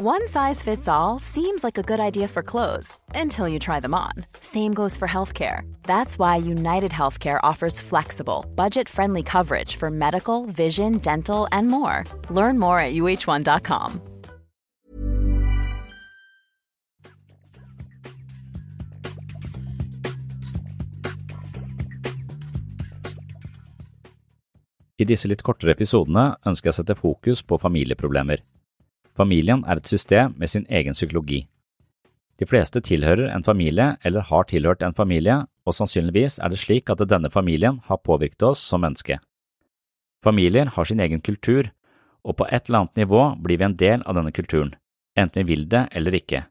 One size fits all seems like a good idea for clothes until you try them on. Same goes for healthcare. That's why United Healthcare offers flexible, budget friendly coverage for medical, vision, dental, and more. Learn more at uh1.com. I disse litt kortere episodene ønsker jeg å sette fokus på familieproblemer. Familien er et system med sin egen psykologi. De fleste tilhører en familie eller har tilhørt en familie, og sannsynligvis er det slik at denne familien har påvirket oss som menneske. Familier har sin egen kultur, og på et eller annet nivå blir vi en del av denne kulturen, enten vi vil det eller ikke.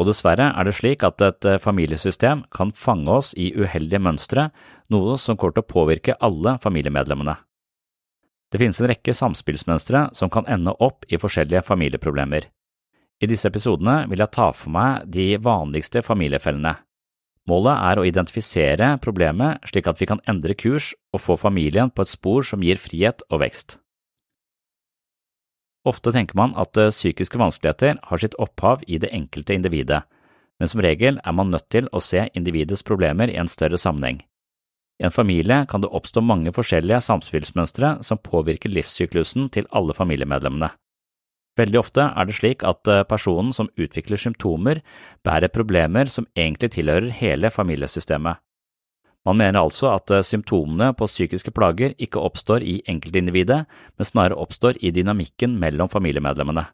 Og dessverre er det slik at et familiesystem kan fange oss i uheldige mønstre, noe som kommer til å påvirke alle familiemedlemmene. Det finnes en rekke samspillsmønstre som kan ende opp i forskjellige familieproblemer. I disse episodene vil jeg ta for meg de vanligste familiefellene. Målet er å identifisere problemet slik at vi kan endre kurs og få familien på et spor som gir frihet og vekst. Ofte tenker man at psykiske vanskeligheter har sitt opphav i det enkelte individet, men som regel er man nødt til å se individets problemer i en større sammenheng. I en familie kan det oppstå mange forskjellige samspillsmønstre som påvirker livssyklusen til alle familiemedlemmene. Veldig ofte er det slik at eh, personen som utvikler symptomer, bærer problemer som egentlig tilhører hele familiesystemet. Man mener altså at eh, symptomene på psykiske plager ikke oppstår i enkeltindividet, men snarere oppstår i dynamikken mellom familiemedlemmene.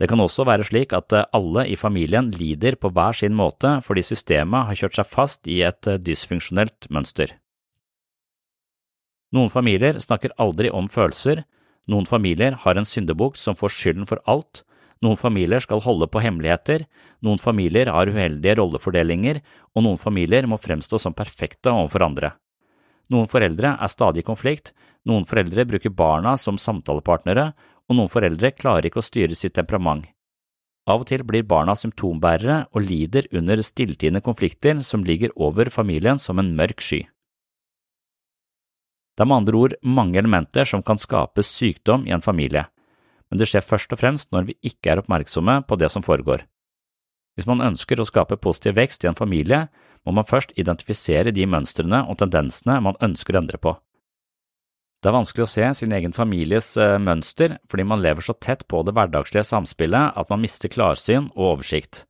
Det kan også være slik at eh, alle i familien lider på hver sin måte fordi systemet har kjørt seg fast i et dysfunksjonelt mønster. Noen familier snakker aldri om følelser, noen familier har en syndebukk som får skylden for alt, noen familier skal holde på hemmeligheter, noen familier har uheldige rollefordelinger, og noen familier må fremstå som perfekte overfor andre. Noen foreldre er stadig i konflikt, noen foreldre bruker barna som samtalepartnere, og noen foreldre klarer ikke å styre sitt temperament. Av og til blir barna symptombærere og lider under stilltiende konflikter som ligger over familien som en mørk sky. Det er med andre ord mange elementer som kan skape sykdom i en familie, men det skjer først og fremst når vi ikke er oppmerksomme på det som foregår. Hvis man ønsker å skape positiv vekst i en familie, må man først identifisere de mønstrene og tendensene man ønsker å endre på. Det er vanskelig å se sin egen families eh, mønster fordi man lever så tett på det hverdagslige samspillet at man mister klarsyn og oversikt.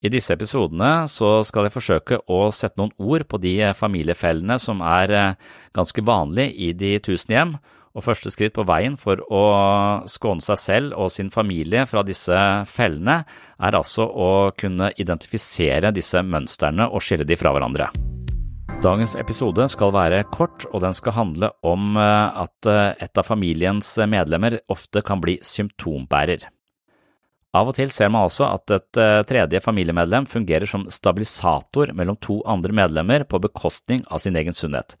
I disse episodene så skal jeg forsøke å sette noen ord på de familiefellene som er eh, ganske vanlige i de tusen hjem, og første skritt på veien for å skåne seg selv og sin familie fra disse fellene er altså å kunne identifisere disse mønstrene og skille de fra hverandre. Dagens episode skal være kort, og den skal handle om eh, at eh, et av familiens medlemmer ofte kan bli symptombærer. Av og til ser man altså at et eh, tredje familiemedlem fungerer som stabilisator mellom to andre medlemmer på bekostning av sin egen sunnhet.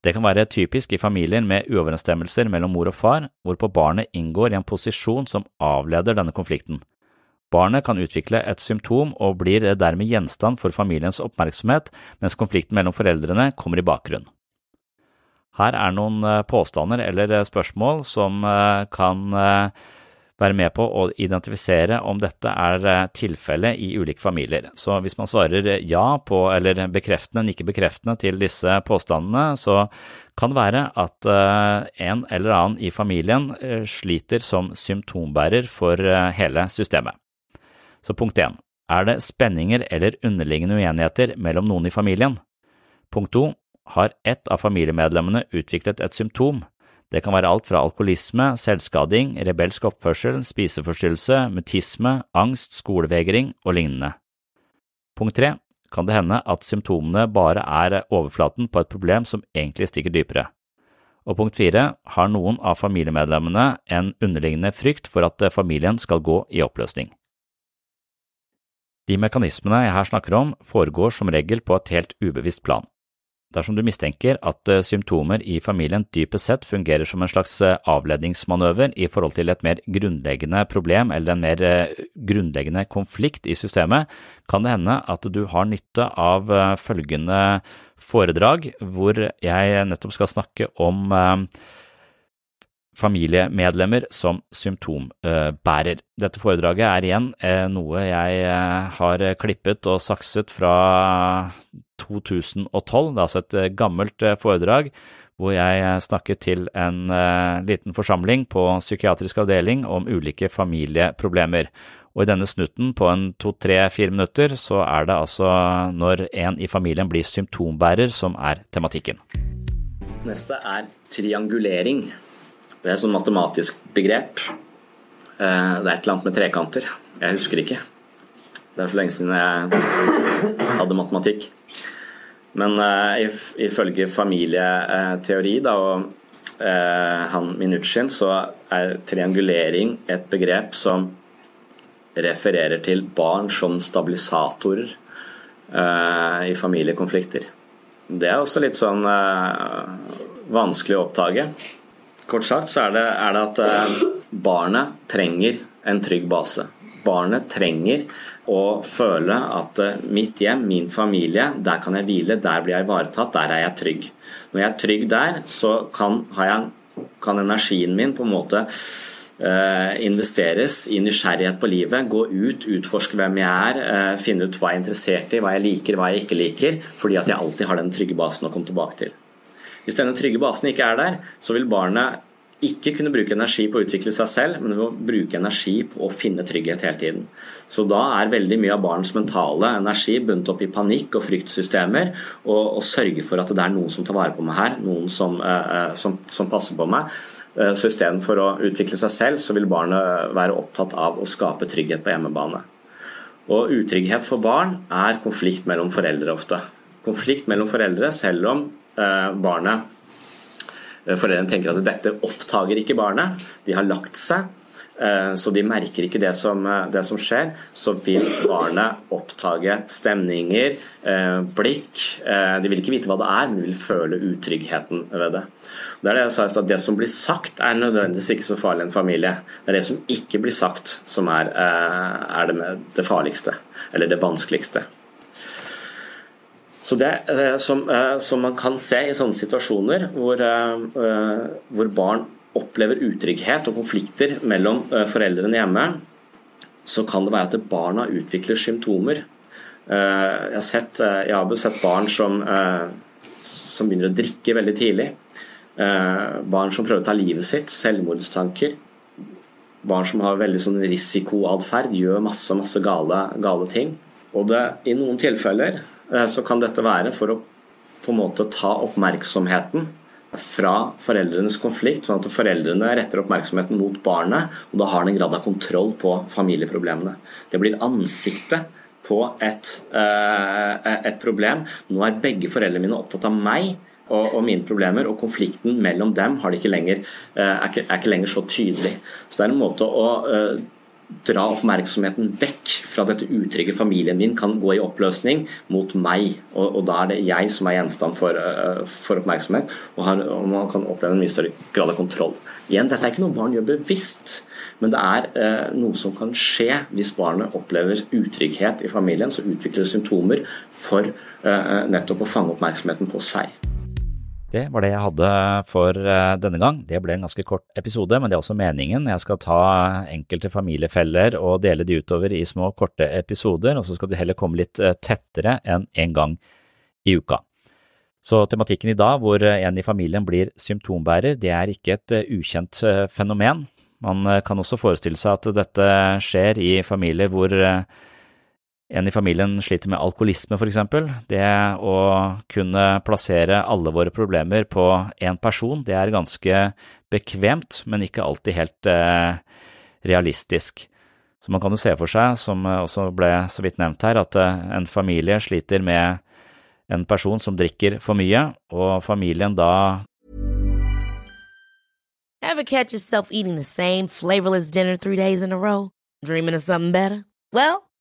Det kan være typisk i familier med uoverensstemmelser mellom mor og far, hvorpå barnet inngår i en posisjon som avleder denne konflikten. Barnet kan utvikle et symptom og blir dermed gjenstand for familiens oppmerksomhet, mens konflikten mellom foreldrene kommer i bakgrunnen. Her er noen eh, påstander eller spørsmål som eh, kan være med på å identifisere om dette er eh, tilfellet i ulike familier. Så hvis man svarer ja på, eller bekreftende, ikke bekreftende til disse påstandene, så kan det være at eh, en eller annen i familien eh, sliter som symptombærer for hele systemet. Så punkt én, er det spenninger eller underliggende uenigheter mellom noen i familien? Punkt to, har ett av familiemedlemmene utviklet et symptom, det kan være alt fra alkoholisme, selvskading, rebelsk oppførsel, spiseforstyrrelse, mutisme, angst, skolevegring og lignende. Punkt tre kan det hende at symptomene bare er overflaten på et problem som egentlig stikker dypere. Og punkt fire har noen av familiemedlemmene en underliggende frykt for at familien skal gå i oppløsning. De mekanismene jeg her snakker om, foregår som regel på et helt ubevisst plan. Dersom du mistenker at eh, symptomer i familien dypest sett fungerer som en slags eh, avledningsmanøver i forhold til et mer grunnleggende problem eller en mer eh, grunnleggende konflikt i systemet, kan det hende at du har nytte av følgende foredrag, hvor jeg nettopp skal snakke om familiemedlemmer som symptombærer. Dette foredraget er igjen noe jeg har klippet og sakset fra 2012. Det er altså et eh, gammelt eh, foredrag hvor jeg eh, snakket til en liten forsamling på psykiatrisk avdeling om ulike familieproblemer. Og i denne snutten på en to, tre, fire minutter så er det altså når en i familien blir symptombærer som er tematikken. Neste er triangulering. Det er et sånt matematisk begrep. Det er et eller annet med trekanter. Jeg husker ikke. Det er så lenge siden jeg hadde matematikk. Men uh, ifølge familieteori da, og uh, han Minuchin, så er triangulering et begrep som refererer til barn som stabilisatorer i familiekonflikter. Det er også litt sånn vanskelig å oppdage. Kort sagt så er det, er det at barnet trenger en trygg base. Barnet trenger å føle at eh, mitt hjem, min familie, der kan jeg hvile, der blir jeg ivaretatt, der er jeg trygg. Når jeg er trygg der, så kan, jeg, kan energien min på en måte uh, investeres i nysgjerrighet på livet. Gå ut, utforske hvem jeg er, finne ut hva jeg er interessert i, hva jeg liker, hva jeg ikke liker. Fordi at jeg alltid har den trygge basen å komme tilbake til. Hvis denne trygge basen ikke er der, så vil barnet ikke kunne bruke energi på å utvikle seg selv, men å bruke energi på å finne trygghet hele tiden. Så da er veldig mye av barns mentale energi bundet opp i panikk og fryktsystemer, og, og sørge for at det er noen som tar vare på meg her, noen som, eh, eh som, som passer på meg. Eh, så istedenfor å utvikle seg selv, så vil barnet være opptatt av å skape trygghet på hjemmebane. Og utrygghet for barn er konflikt mellom foreldre ofte. Konflikt mellom foreldre selv om barnet Eh, foreldrene tenker at dette opptager ikke barnet. De har lagt seg, eh, så de merker ikke det som, eh, det som skjer. Så vil barnet opptage stemninger, blikk. De vil ikke vite hva det er, men de vil føle utryggheten ved det. Det er det jeg sa i det som blir sagt er nødvendigvis ikke så farlig i en familie. Det er det som ikke blir sagt som er, er det, det farligste, eller det vanskeligste. Så det eh, som, eh, som, man kan se i sånne situasjoner hvor, eh, hvor barn opplever utrygghet og konflikter mellom foreldrene hjemme, så kan det være at barna utvikler symptomer. Jeg har sett, jeg har sett barn som, som begynner å drikke veldig tidlig. Barn som prøver å ta livet sitt, selvmordstanker. Barn som har veldig sånn risikoatferd, gjør masse, masse gale, gale ting. Og det, i noen tilfeller så kan dette være for å på en måte ta oppmerksomheten fra foreldrenes konflikt, sånn at foreldrene retter oppmerksomheten mot barnet, og da har den en grad av kontroll på familieproblemene. Det blir ansiktet på et, eh, et problem. Nå er begge foreldrene mine opptatt av meg og, og, mine problemer, og konflikten mellom dem de ikke lenger, eh, er, ikke, er, ikke, lenger så tydelig. Så det er en måte å dra oppmerksomheten vekk fra dette utrygge familien min kan gå i oppløsning mot meg. Og, og da er det jeg som er gjenstand for, uh, for oppmerksomhet, og, har, og, man kan oppleve en mye større grad av kontroll. Igjen, dette er ikke noe barn gjør bevisst, men det er uh, noe som kan skje hvis barnet opplever utrygghet i familien, så utvikler det symptomer for uh, nettopp å fange oppmerksomheten på seg. Det var det jeg hadde for eh, denne gang. Det ble en ganske kort episode, men det er også meningen. Jeg skal ta enkelte familiefeller og dele de utover i små, korte episoder, og så skal de heller komme litt eh, tettere enn en gang i uka. Så tematikken i dag, hvor en i familien blir symptombærer, det er ikke et ukjent fenomen. Man kan også forestille seg at dette skjer i familier hvor en i familien sliter med alkoholisme, for eksempel. Det å kunne plassere alle våre problemer på én person, det er ganske bekvemt, men ikke alltid helt eh, realistisk. Så man kan jo se for seg, som også ble så vidt nevnt her, at eh, en familie sliter med en person som drikker for mye, og familien da Ever catch yourself eating the same flavorless dinner three days in a row? Dreaming of something better? Well,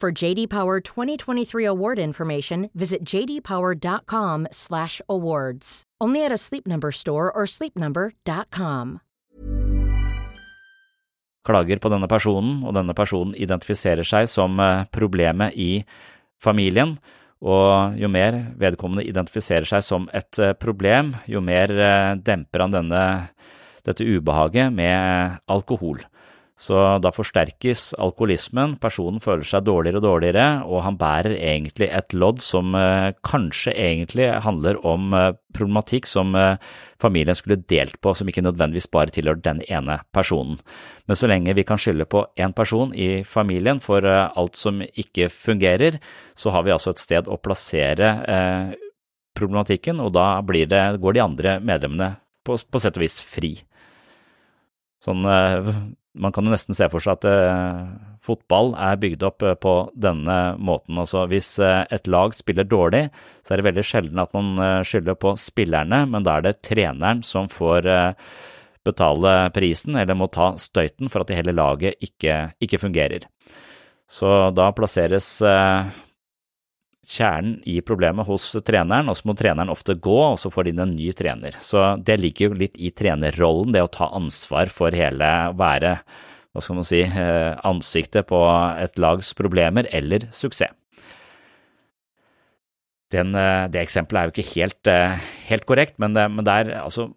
For JD Power 2023 award information, visit jdpower.com/awards. Only at a Sleep Number store or sleepnumber.com. klager på denne personen, og denne personen identifiserer seg som eh, problemet i familien. Og jo mer vedkommende identifiserer seg som et eh, problem, jo mer eh, demper han denne, dette ubehaget med alkohol. Så da forsterkes alkoholismen, personen føler seg dårligere og dårligere, og han bærer egentlig et lodd som eh, kanskje egentlig handler om eh, problematikk som eh, familien skulle delt på, som ikke nødvendigvis bare tilhører den ene personen. Men så lenge vi kan skylde på én person i familien for alt som ikke fungerer, så har vi altså et sted å plassere problematikken, og da det, går de andre medlemmene på, på sett og vis fri. Sånn, man kan jo nesten se for seg at eh, fotball er bygd opp eh, på denne måten. Altså hvis eh, et lag spiller dårlig, så er det veldig sjelden at man eh, skylder på spillerne, men da er det treneren som får eh, betale prisen eller må ta støyten for at hele laget ikke, ikke fungerer. Så da plasseres eh, kjernen i problemet hos treneren, og så må treneren ofte gå, og så får de inn en ny trener. Så det ligger jo litt i trenerrollen, det å ta ansvar for hele, være, hva skal man si, eh, ansiktet på et lags problemer eller suksess. Den, eh, det eksempelet er jo ikke helt, eh, helt korrekt, men det, men det er altså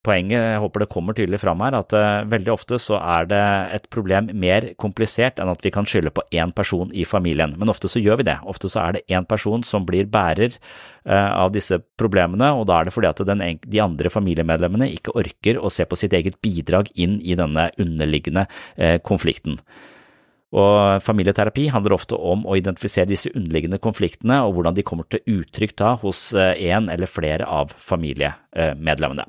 Poenget, jeg håper det kommer tydelig fram her, at uh, veldig ofte så er det et problem mer komplisert enn at vi kan skylde på én person i familien, men ofte så gjør vi det. Ofte så er det én person som blir bærer uh, av disse problemene, og da er det fordi at den, de andre familiemedlemmene ikke orker å se på sitt eget bidrag inn i denne underliggende uh, konflikten. Og familieterapi handler ofte om å identifisere disse underliggende konfliktene og hvordan de kommer til uttrykk da hos en eller flere av familiemedlemmene.